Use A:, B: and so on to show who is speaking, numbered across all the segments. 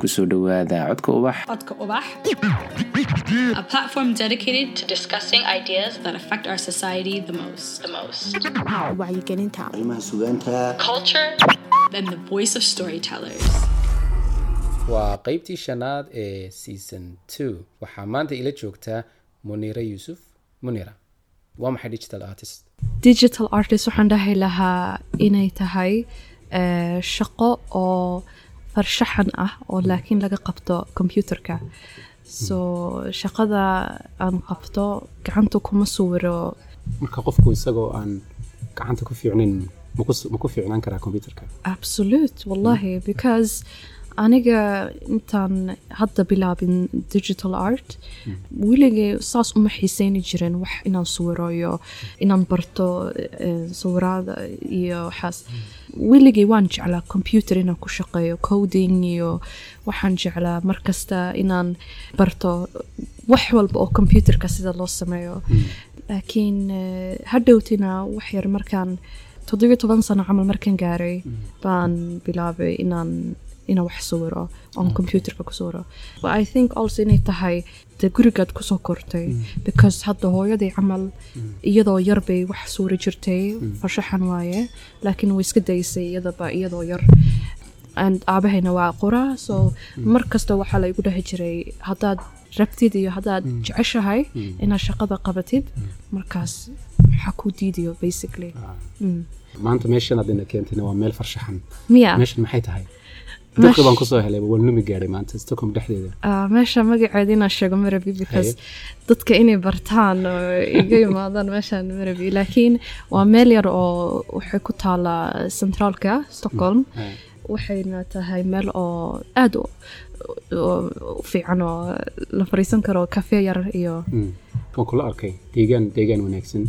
A: ku soo dhowaada codka ubax.
B: Codka Ubax, a platform dedicated to discussing ideas that affect our society the most. The most.
C: wacyigelinta.
D: Arrimaha sugaanta.
B: Culture. And the voice of storytellers.
E: waa qeybtii shanaad ee season two. Waxaa maanta ila joogtaa munira yuusuf. Munira waa maxay digital artist?
F: Digital artist waxaan dhahi lahaa inay tahay eh, shaqo oo farshaxan ah oo laakiin laga qabto computerka. So shaqada aan qabto gacanta kuma sawiro
E: marka qofku isagoo aan gacanta ku fiicnayn maku- ma ku fiicnaan karaa computerka?
F: Absolute wallahi because aniga intaan hadda bilaabin digital art weligay saas uma xiiseyni jirin wax inaan sawiro iyo inaan barto eh, sawiraada iyo waxaas weligay waan jeclaa computer inaan ku shaqeeyo coding iyo waxaan jeclaa markasta inaan barto wax walba oo computerka sida loo sameeyo. Laakiin eh, hadhowtina wax yar markaan toddobiyo toban sano camal markaan gaaray baan bilaabay inaan inaan wax sawiro oon computerka ku sawiro. But i think also inay tahay de gurigaad ku soo kortay because hadda hooyaday camal iyadoo yar bay wax suuri jirtay farshaxan waaye laakiin way iska daysay iyadaba iyadoo yar. And aabahayna waa qora so mar kasta waxaa la igu dhahi jiray haddaad rabtid iyo haddaad jeceshahay inaad shaqada qabatid markaas waxaa ku diidayo basically. Mm.
E: maanta meeshan adina keentayna waa meel farshaxan.
F: Miya
E: meeshan maxay tahay dadka baan ku soo helay waan lumi gaadhay maanta stockholm dhexdeeda.
F: Ah, meesha magaceeda inaan sheego marabi because dadka inay bartaan oo iga yimaadaan meeshaan marabi laakiin waa meel yar oo waxay ku taalaa centraalka stockholm.
E: Eh,
F: waxayna tahay meel oo aada u- fiican oo la fariisan karo cafe yar iyo
E: mm. waan kula arkay deegaan deegaan wanaagsan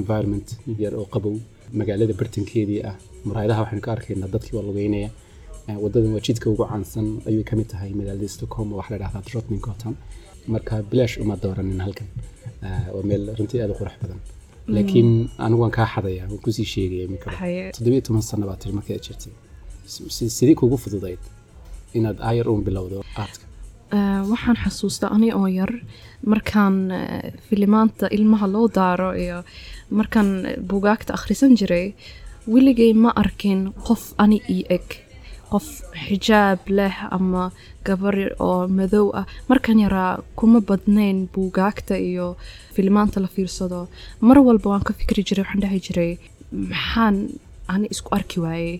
E: environment yar oo qabow. Magaalada bartankeedii ah muraayadaha waxaynu ka arkaynaa dadkii waa lugeynaya wadadan waa jidka ugu caansan ayay ka mid tahay magaalada stockholm oo waxa la dhahdaa trotningoton marka bilaash uma dooranin halkan. Eh, waa meel runtii aada u qurux badan. Laakiin anigu waan kaa xadaya waan ku sii sheegaya iminka
F: Haye.
E: toddobiyo toban sano baa tiri markii aad jirtay. Si- sidii kugu fududayd inaad aayar uun bilowdo aadka.
F: Ah, waxaan xasuustaa ani oo yar markaan eh, filimaanta ilmaha loo daaro iyo markaan bugaagta akhrisan jiray weligay ma arkin qof ani ii eg qof xijaab leh ama gabar oo madow ah. Markaan yaraa kuma badnayn buugaagta iyo filimaanta la fiirsado. Mar walba waan ka fikri jiray waxaan dhahi jiray maxaan ani isku arki waayey?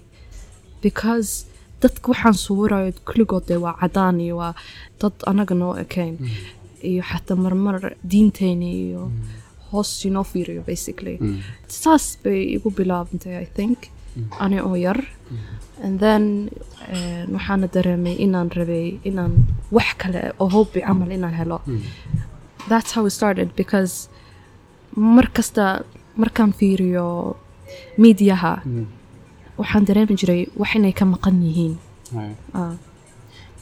F: Because dadka waxaan sawirayo kulligood dee waa cadaan iyo waa dad anaga noo ekayn. Iyo xataa marmar diinteeni iyo hoos inoo fiiriyo basically. Saas bay igu bilaabantay i think ani oo yar. And then eh, waxaana dareemay inaan rabay inaan wax kale oo hobby camal inaan helo. That's how it started because mar kasta markaan fiiriyo miidiyaha waxaan dareemi jiray wax inay ka maqan yihiin. Ah.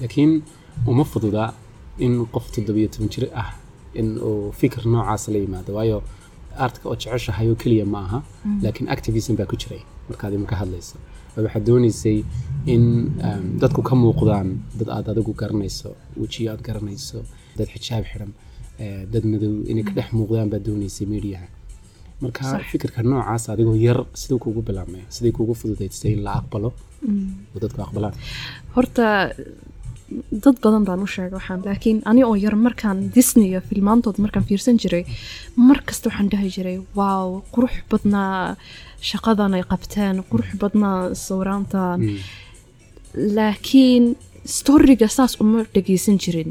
E: laakiin uma fududa in qof toddobiyo toban jir ah in uu fikir noocaas la yimaado. Waayo artka oo jeceshahay oo keliya ma aha laakiin activism baa ku jiray markaad imaka hadlayso. Oo waxaad doonaysay in dadku ka muuqdaan dad aad adigu garanayso wejiyo aad garanayso dad xijaab eh, dad madow inay ka dhex muuqdaan baad doonaysay mediaha marka fikirka noocaas adigoo yar siduu kugu bilaabmay siday kugu fududaysay in la aqbalo oo dadku aqbalaan.
F: Horta dad badan baan u sheegay waxaan laakiin ani oo yar markaan disney iyo filmaantood markaan fiirsan jiray mar kasta waxaan dhahi jiray waaw qurux badnaa shaqadan ay qabteen qurux badnaa sawiraantan. Laakiin storiga saas uma dhegeysan jirin.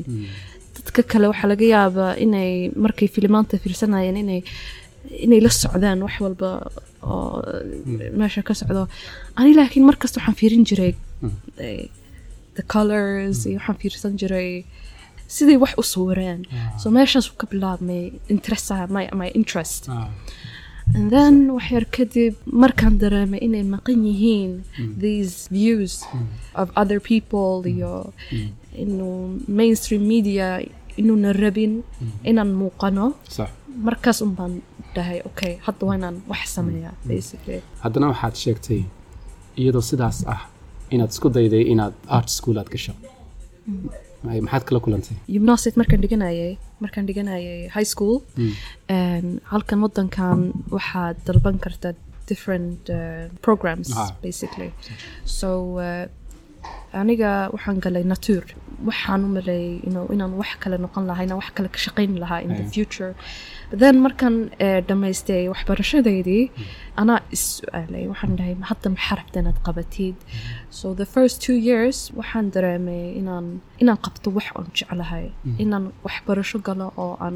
F: Dadka kale waxaa laga yaabaa inay markay filimaanta fiirsanayeen inay inay la socdaan wax walba oo meesha ka socdo. Ani laakiin markasta waxaan fiirin jiray eh, the colors iyo waxaan fiirsan jiray siday wax u sawireen so meeshaas ka bilaabmay interest my, my interest. And then wax yar kadib markaan dareemay inay maqan yihiin these views of other people iyo inuu mainstream media inuuna rabin inaan muuqano. Markaas un baan dhahay okay hadda waa inaan wax sameeyaa basically.
E: Haddana waxaad sheegtay iyadoo sidaas ah inaad isku dayday inaad art school aad gasho maxaad kala kulantay
F: gymnastic markaan dhiganayay markaan dhiganayay high school. halkan wadankan waxaad dalban kartaa different uh, programs
E: Ah.
F: basically. So uh, aniga waxaan galay natur waxaan u maleeyay inaan wax kale noqon lahaa inaan wax kale ka shaqayn lahaa in the
E: Aye.
F: future. Then markaan uh, dhammaystay waxbarashadeydii anaa is su'aalay. Waxaan dhahay hadda maxaa rabta inaad qabatid? So the first two years waxaan dareemay inaan inaan qabto wax aan jeclahay. Inaan waxbarasho galo oo aan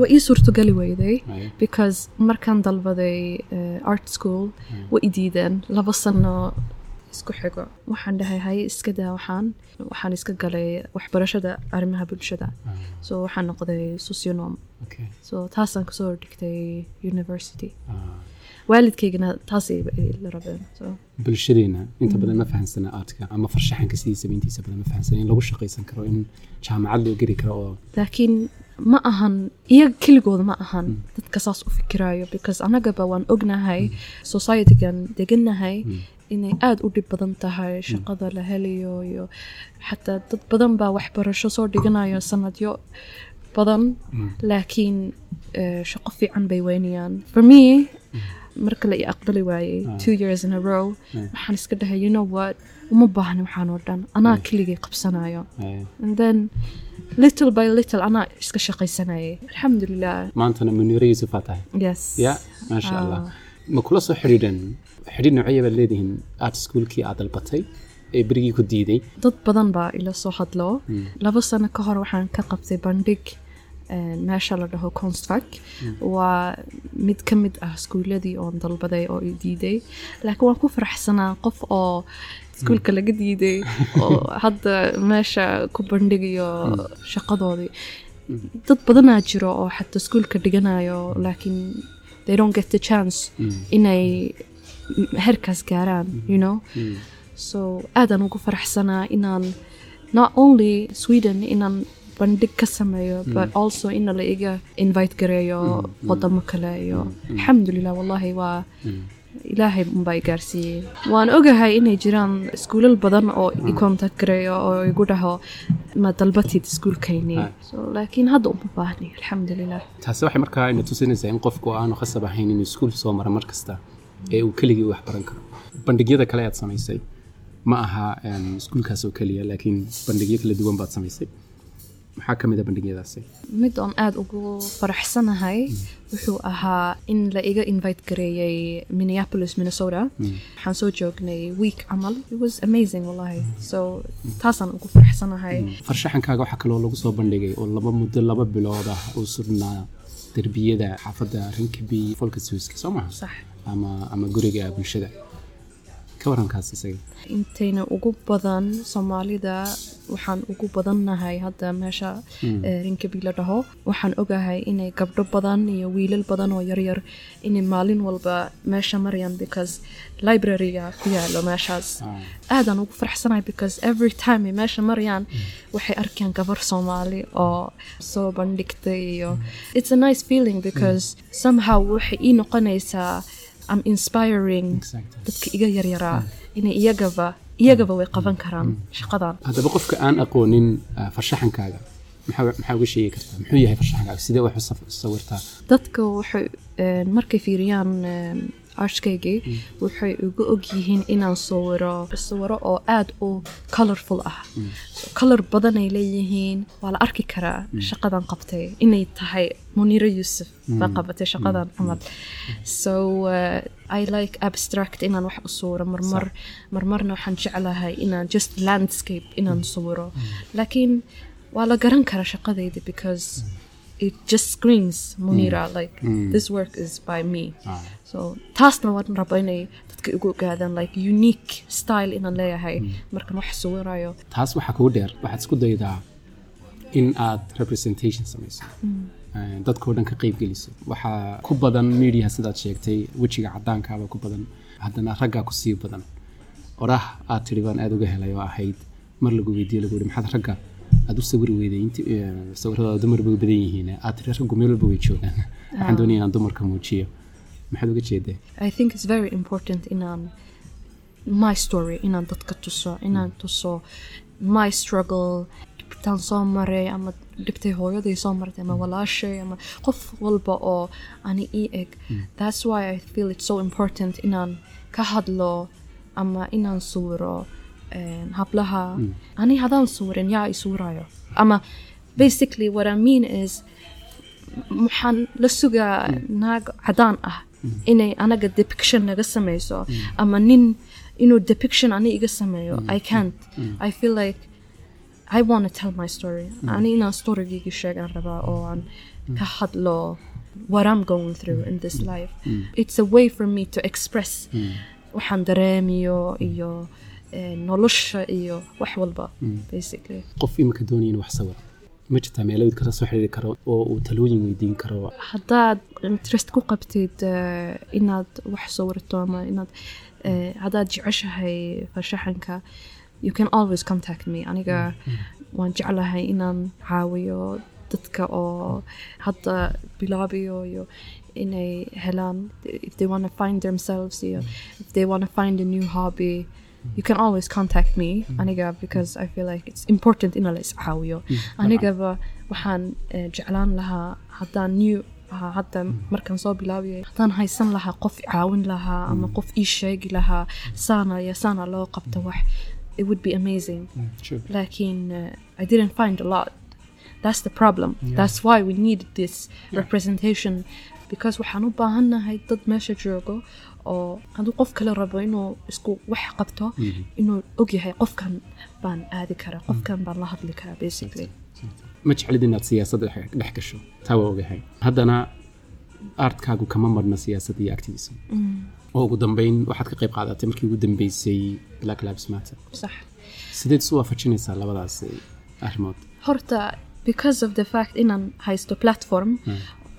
F: waa ii suurtogali weyday because markaan dalbaday uh, art school way i diideen. Laba sano isku xigo. Waxaan dhahay haye iska daa waxaan waxaan iska galay waxbarashada arrimaha bulshada. So waxaan noqday socionom. So taasaan ka soo dhigtay university.
E: Ah.
F: waalidkaygana taasay la rabeen so.
E: Bulshadeena inta badan ma fahansana aadka ama farshaxanka sidiisa intiisa badan ma fahansana in lagu shaqaysan karo in jaamacad loo geli karo oo
F: laakiin ma ahan iyaga keligooda ma ahan dadka saas u fikirayo because annagaba waan ognahay societygan degannahay inay aada u dhib badan tahay shaqada la helayo iyo xataa dad badan baa waxbarasho soo dhiganayo sanadyo badan laakiin shaqo fiican bay weynayaan for me marka la i aqbali waayey two years in a row. waxaan iska dhahay you know what uma baahni waxaan oo dhan anaa keligay qabsanayo and then little by little anaa iska shaqaysanayay alxamdulilah
E: maantana muniire yuusuf aa tahay
F: yes.
E: Ya maasha allah ma kula soo xidhiidhan xidhiidh noocya baad leedihiin art schoolkii aad dalbatay ee berigii ku diiday.
F: Dad badan baa ila soo hadlo. Laba sano ka hor waxaan ka qabtay bandhig eh, meesha la dhaho constfac waa mid ka mid ah iskuuladii oon dalbaday oo i diiday. Laakiin waan ku faraxsanaa qof oo iskuulka laga diiday oo hadda meesha ku bandhigayo shaqadoodii. Dad badanaa jiro oo xataa iskuulka dhiganayo laakiin they don't get the chance inay herkaas gaaraan you know so aadaan ugu faraxsanaa inaan not only sweden inaan bandhig ka sameeyo but also ina la iga invite gareeyo wadamo kale iyo alxamdulilah wallahi waa ilaahay unbaa i gaarsiiyey waan ogahay inay jiraan iskuulal badan oo i contact gareeyo oo igu dhaho ma dalbatid iskuulkayni laakiin hadda uma baahni alxamdulilah
E: taasi waxay markaa ina tusinaysaa in qofku aanu khasab ahayn inuu iskuul soo mara mar kasta ee uu keligii wax baran karo. Bandhigyada kale aad samaysay ma aha iskuulkaas oo keliya laakiin bandhigyo kala duwan baad samaysay. Maxaa ka mid a bandhigyadaasi?
F: Mid oon aada ugu faraxsanahay wuxuu ahaa in la iga invite gareeyay minneapolis minnesota. Waxaan soo joognay week camal. It was amazing wallahi so taasaan ugu faraxsanahay.
E: Farshaxankaaga waxaa kaloo lagu soo bandhigay oo laba muddo laba bilood ah uu surnaa derbiyada xaafadda rinkaby folkasuuska soo maha? Ama ama guriga bulshada
F: intayna ugu badan soomaalida waxaan ugu badannahay hadda meesha eh, rinkabi la dhaho. Waxaan ogahay inay gabdho badan iyo wiilal badan oo yaryar inay maalin walba meesha marayaan because libraryga ku yaalo meeshaas. Aadaan ugu faraxsanahay because every time ay meesha marayaan waxay arkayaan gabar soomaali oo soo bandhigtay iyo it's a nice feeling because somehow waxay ii noqonaysaa I'm inspiring dadka iga yaryaraa inay iyagaba iyagaba way qaban karaan shaqadan.
E: Haddaba qofka aan aqoonin ah, farshaxankaaga maxaa uga sheegi kartaa muxuu yahay farshaxankaaga? Sidee wax u sawirtaa?
F: Dadka waxay een, markay fiiriyaan een, arshkaygii waxay ugu og yihiin inaan sawiro sawiro oo aada u colorful ah. Color badan ay leeyihiin. Waa la arki karaa shaqadan qabtay. Inay tahay muniiro yuusuf. Baa qabatay shaqadan camal so uh, i like abstract inaan wax u sawiro marmar marmarna waxaan jeclahay inaan just landscape inaan sawiro laakiin waa la garan karaa shaqadayda because it just screams Munira like this work is by me. So taasna waan raba inay dadka igu ogaadaan like unique style inaan leeyahay markaan wax sawirayo.
E: taas waxaa kugu dheer waxaad isku daydaa in aad representation samayso. Eh, dadkoo dhan ka qayb geliso. Waxaa ku badan media sidaad sheegtay wejiga cadaankaaba ku badan. Haddana raggaa ku sii badan. Orah aad tidhi baan aad uga helay oo ahayd. Mar lagu weydiiye lagu yihi maxaad ragga aad u sawiri weyday sawiradaada dumar bay badan yihiin aad tidhi raggu meel walba way joogaan waxaan doonaya inaan dumarka muujiyo maxaad uga jeedee
F: I think it's very important inaan my story inaan dadka tuso inaan tuso. My struggle dhibtaan soo maray ama dhibtay hooyaday soo martay ama walaashay ama qof walba oo ani ii eg that's why i feel it's so important inaan ka hadlo ama inaan sawiro hablaha. Ani haddaan sawirin yaa i sawirayo ama basically what i mean is waxaan la sugaa naag cadaan ah. Inay anaga depiction naga samayso. Ama nin inuu depiction ani iga sameeyo i can't. I feel like i want to tell my story. Ani inaan storygayga sheegaan rabaa oo aan ka hadlo what i'm going through in this life. It's a way for me to express waxaan dareemiyo iyo nolosha iyo wax walba
E: qof imika doonaya wax sawiro ma jirtaa meelawid kala soo xiriiri karo oo uu talooyin weydiin karo
F: haddaad interest ku qabtid inaad wax sawirto ama inaad haddaad jeceshahay farshaxanka you can always contact me. aniga waan jeclahay inaan caawiyo dadka oo hadda bilaabayo iyo inay helaan if they want to find themselves iyo if they want to find a new hobby you can always contact me mm. aniga because i feel like it's important in la iscaawiyo mm. anigaba waxaan eh, jeclaan lahaa haddaan new ah, hadda mm. markaan soo bilaabiyay haddaan haysan lahaa qof caawin lahaa ama qof ii sheegi lahaa saana iyo saana loo qabta wax it would be amazing. Laakiin eh, i didn't find a lot. That's the problem. That's why we needed this representation because waxaan u baahannahay dad meesha joogo oo hadduu qof kale rabo inuu isku wax qabto inuu ogyahay qofkan baan aadi karaa qofkan baan la hadli karaa basically.
E: Ma jeclid inaad siyaasadda dhex gasho? Taa waa ogahay. Haddana artkaagu kama marna siyaasadda iyo activism. Oo ugu dambeyn waxaad ka qayb qaadatay markii ugu dambeysay black lives matter.
F: صح
E: sideed isu waafajinaysaa labadaas eh, arrimood?
F: Horta because of the fact inaan haysto platform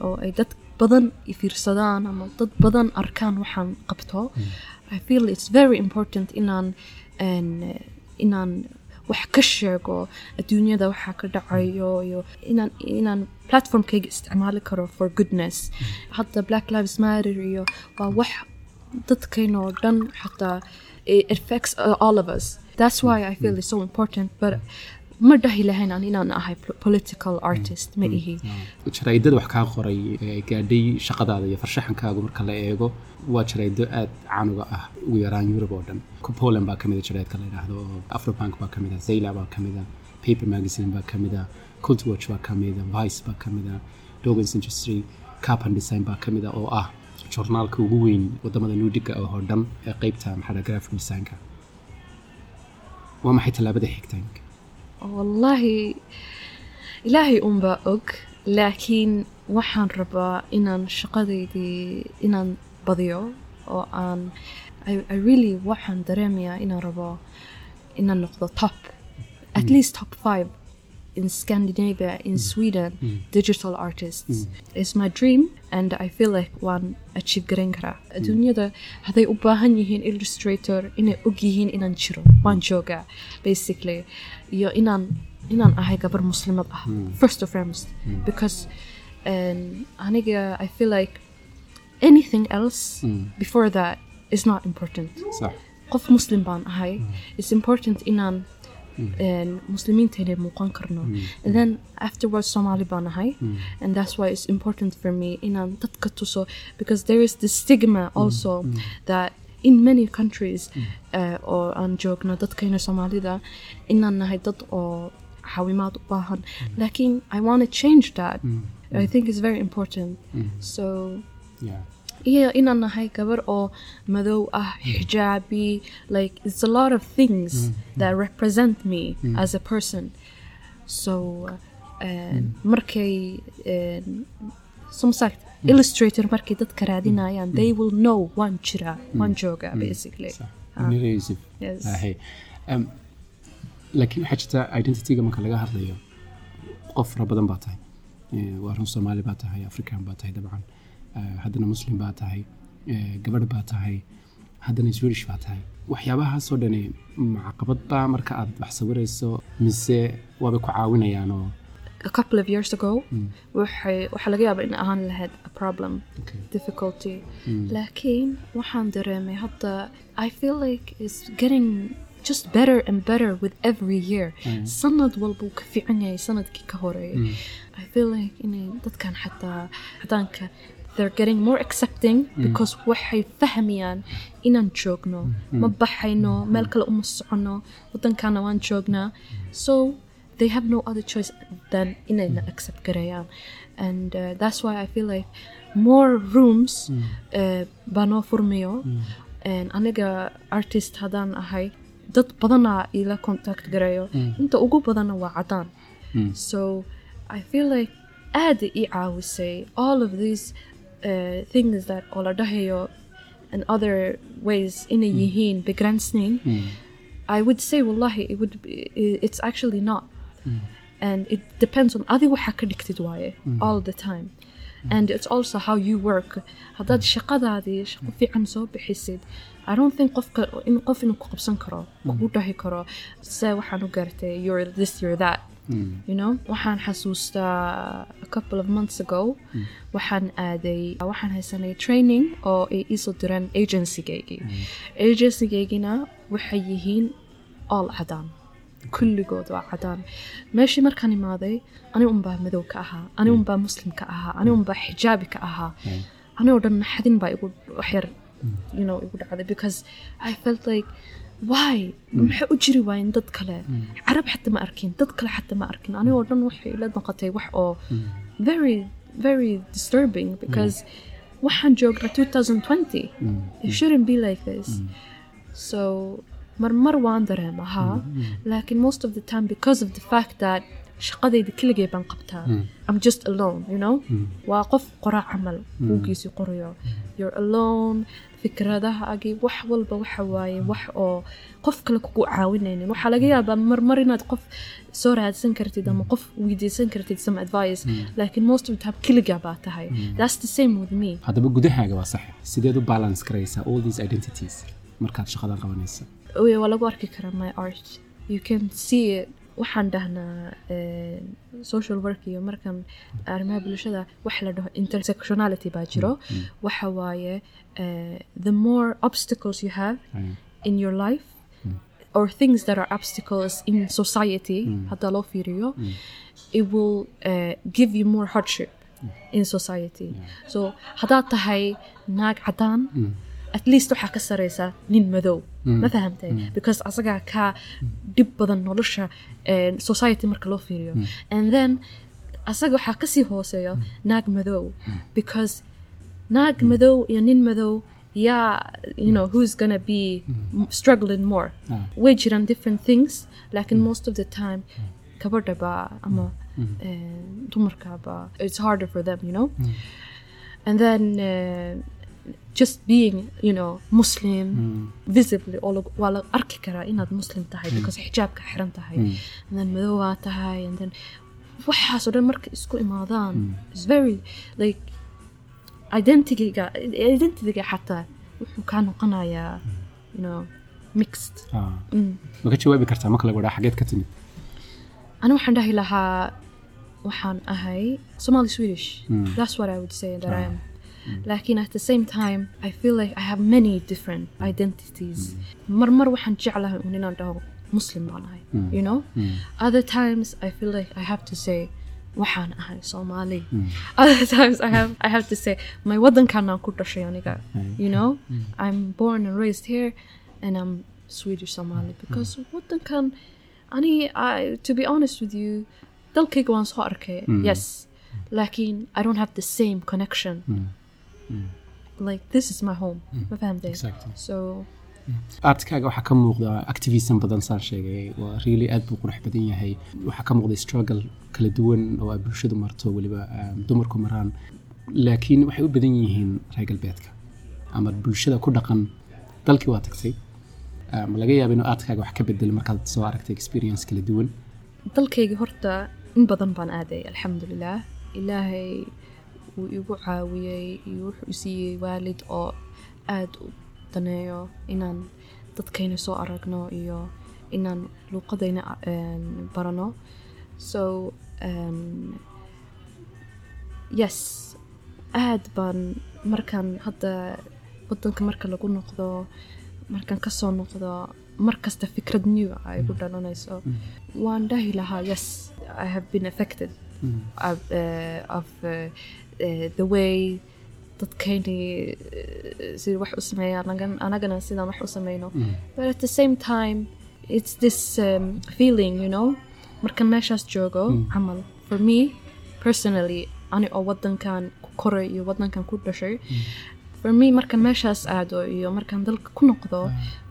F: oo ay dad badan i fiirsadaan ama dad badan arkaan waxaan qabto. I feel it's very important inaan inaan wax ka sheego adduunyada waxaa ka dhacayo iyo inaan inaan platformkayga isticmaali karo for goodness. Hadda black lives matter iyo waa wax dadkayna dhan xataa affects all of us. That's why i feel it's so important but ma dhahi lahayn aan inaan ahay po- political artist ma ihi
E: jaraa'idada wax kaa qoray ee gaadhay shaqadaada iyo farshaxankaagu marka la eego waa jaraa'ido aad caanuga ah ugu yaraan yurub oo dhan poland baa ka mid a jaraa'idka la yidhaahdo afrobank baa ka mid a zayla baa ka mid a paper magazine baa ka mid a cultwatch baa ka mid a vice baa ka mid a dogans industry capan design baa ka mid a oo ah journaalka ugu weyn waddamada nuudiga oo dhan ee qeybta maxaa graphic designka waa maxay tallaabada xigtaanka
F: wallahi ilaahay unbaa og laakiin waxaan rabaa inaan shaqadeydii inaan badiyo oo aan I, I really waxaan dareemayaa inaan rabo inaan noqdo top at least top five in Scandinavia in Sweden digital artists. Is my dream and I feel like waan achieve garan karaa adduunyada hadday u baahan yihiin illustrator inay og yihiin inaan jiro waan joogaa basically. Iyo inaan inaan ahay gabar muslimad ah first and foremost. Because um, aniga I feel like anything else before that is not important. Qof muslim baan ahay it's important inaan een, muslimiinteena muuqan karno. And then afterwards somali baan ahay and that's why it's important for me inaan dadka tuso because there is this stigma also that in many countries uh, oo aan joogno dadkayna soomaalida inaan nahay dad oo xawimaad u baahan laakiin i want to change that. I think it's very important. So
E: yeah.
F: Iyo inaan nahay gabar oo madow ah xijaabi like it's a lot of things that represent me as a person. So uh, markay uh, some sagt illustrator markay dadka raadinayaan they will know waan jiraa waan joogaa basically.
E: Ahay. Um, laakiin waxaa jirta identityga marka laga hadlayo qof fara badan baa tahay. Eh, waa run soomaali baa tahay african baa tahay dabcan haddana muslim baa tahay gabadh baa tahay haddana swedish baa tahay waxyaabahaasoo dhani macaqabad baa marka aad wax sawirayso mise waabay ku caawinayaanoo
F: a couple of years ago waxay waxaa laga yaabaa in ahaan lahayd a problem difficulty. laakiin waxaan dareemay hadda i feel like it's getting just better and better with every year. sanad walba uu ka fiican yahay sannadkii ka horeeyay i feel like inay dadkan xataa cadaanka they're getting more accepting because waxay fahmayaan inaan joogno ma baxayno meel kale uma socono wadankana waan joognaa so they have no other choice than inayna accept garayaan and uh, that's why i feel like more rooms uh, baa noo furmayo And aniga artist haddaan ahay dad badanaa ila contact garayo inta ugu badana waa cadaan so i feel like aada ii caawisay all of these uh, things that oo la dhahayo and other ways inay yihiin begrensning I would say wallahi it would be, it's actually not. And it depends on adi waxa ka dhigtid waaye all the time. And it's also how you work. Haddaad shaqadaadii shaqo fiican soo bixisid I don't think qofka in qof inuu ku qabsan karo kugu dhahi karo se waxaan u gaartay you're this you're that you know waxaan xasuustaa a couple of months ago. Waxaan aaday waxaan haysanay training oo ay iisoo direen agencygaygii. Agencygaygina waxay yihiin all cadaan kulligood waa cadaan meeshii markaan imaaday ani unbaa madow ka ahaa ani unbaa muslim ka ahaa ani unbaa xijaabi ka ahaa. Ani oo dhan naxdin baa igu waxyar you know igu dhacday because I felt like why? Maxay u jiri waayeen dad kale. Carab xataa ma arkin dad kale xataa ma arkin. Ani oo dhan waxay ila noqotay wax oo very very disturbing because waxaan joognaa 2020 it shouldn't be like this. So marmar waan dareemahaa laakiin most of the time because of the fact that shaqadayda keligay baan qabtaa. I'm just alone you know? Waa qof qoraa camal buugiisii qorayo you're alone fikradahaagii wax walba waxa waaye wax oo qof kale kugu caawinaynin. Waxaa laga yaabaa marmar inaad qof soo raadsan kartid ama qof weydiisan kartid some advice laakiin most of time keligaa baa tahay. That's the same with me.
E: Haddaba gudahaaga waa sax sideed u balance karaysaa all these identities markaad shaqadan qabanaysa.
F: Waa lagu arki karaa my art. You can see it waxaan dhahnaa eh, social work iyo markan arrimaha bulshada waxa la dhaho intersectionality baa jiro. Waxa waaye eh, the more obstacles you have in your life or things that are obstacles in society hadda loo fiiriyo it will uh, give you more hardship in society. So haddaad tahay naag cadaan at least waxaa ka sareysa nin madow ma fahamtay because asagaa ka dhib badan nolosha society marka loo fiiriyo and then asaga waxaa ka sii hooseeyo naag madow because naag madow iyo nin madow yeah you know who's gonna be struggling more. way jiraan different things laakiin most of the time gabadha baa ama dumarka baa it's harder for them you know. and then just being you know muslim visibly oo waa la arki karaa inaad muslim tahay because xijaabka xiran tahay. And then madowaa tahay and then waxaas oo dhan marka isku imaadaan is very like identityga identityga xataa wuxuu kaa noqonayaa you know mixed.
E: Ah. ma ka jawaabi kartaa? Marka lagu dhaha xageed ka timid.
F: Ani waxaan dhahi lahaa waxaan ahay somali swedish. That's what i would say that i am laakiin at the same time i feel like i have many different identities. Marmar waxaan jeclahay un inaan dhaho muslim baan ahay you know? Other times i feel like i have to say waxaan ahay somali other times i have i have to say my wadankanaan ku dhashay aniga you know? I'm born and raised here and i'm swedish somali because wadankan ani I, to be honest with you dalkayga waan soo arkay yes. Lakin i don't have the same connection like this is my home. Ma fahamtay
E: Exactly.
F: so
E: artkaaga waxaa ka muuqda activism badan saan sheegay waa really aad buu qurux badan yahay. Waxaa ka muuqda struggle kala duwan oo ay bulshadu marto weliba um, dumarku maraan. Laakiin waxay u badan yihiin reer galbeedka ama bulshada ku dhaqan. Dalkii waa tagtay. Um, laga yaaba inuu artkaaga wax ka bedelo markaad soo aragtay experience kala duwan?
F: Dalkayga horta in badan baan aaday alxamdulilah ilaahay wuu igu caawiyey iyo wuxuu i siiyey waalid oo aada u daneeyo inaan dadkayna soo aragno iyo inaan luuqadayna um, barano. So um, yes aad baan markaan hadda wadanka marka lagu noqdo markaan ka soo noqdo mar kasta fikrad new ah ay ku dhalanayso waan dhahi lahaa yes i have been affected of, uh, of uh, uh, the way dadkayni uh, sida wax u sameeyaan anagan- anagana sidaan wax u sameyno but at the same time it's this um, feeling you know? Markan meeshaas joogo camal for me personally ani oo wadankan ku koray iyo wadankan ku dhashay for me markan meeshaas aado iyo markaan dalka ku noqdo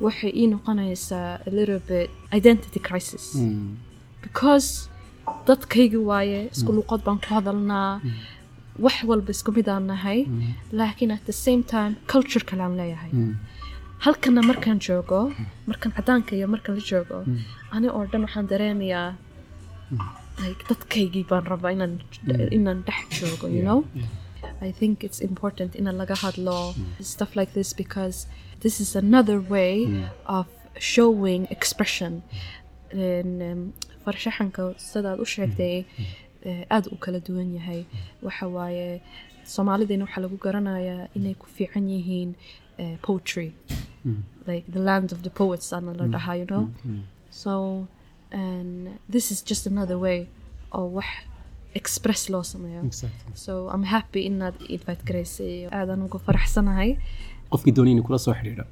F: waxay ii noqonaysaa a little bit identity crisis. Because dadkaygi waaye isku luqad baan ku hadalnaa wax walba isku mid aan nahay laakiin at the same time culture kale aan leeyahay. Halkana markaan joogo markaan cadaanka iyo markaan la joogo ani oo dhan waxaan dareemayaa dadkaygii baan rabaa inaan dhex joogo you know? I think it's important in laga hadlo stuff like this because this is another way of showing expression. And, um, farshaxanka sidaad u sheegtay eh, aad u kala duwan yahay. Waxa waaye soomaalideena waxaa lagu garanayaa inay ku fiican yihiin eh, poetry. Like the land of the poets ana la dhahaa you know? So and this is just another way oo wax express loo sameeyo. So I'm happy inaad invite garaysay aadaan ugu faraxsanahay.
E: Qofkii doonaya inuu kula soo xidhiidho.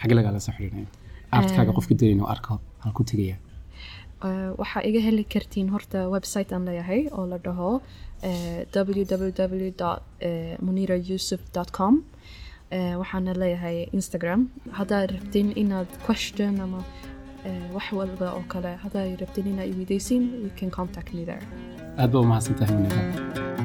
E: Xagge lagaala soo xidhiidhaya artkaaga qofkii doonaya inuu arko halku tegaya
F: waxaa iga heli kartiin horta website aan leeyahay oo la dhaho uh, www munirayusuf com. Waxaana leeyahay instagram. Haddaad rabtin inaad question ama wax walba oo kale haddaad rabtin inaad iwidaysin you can contact me there.
E: Aad baa umahadsan tahay munira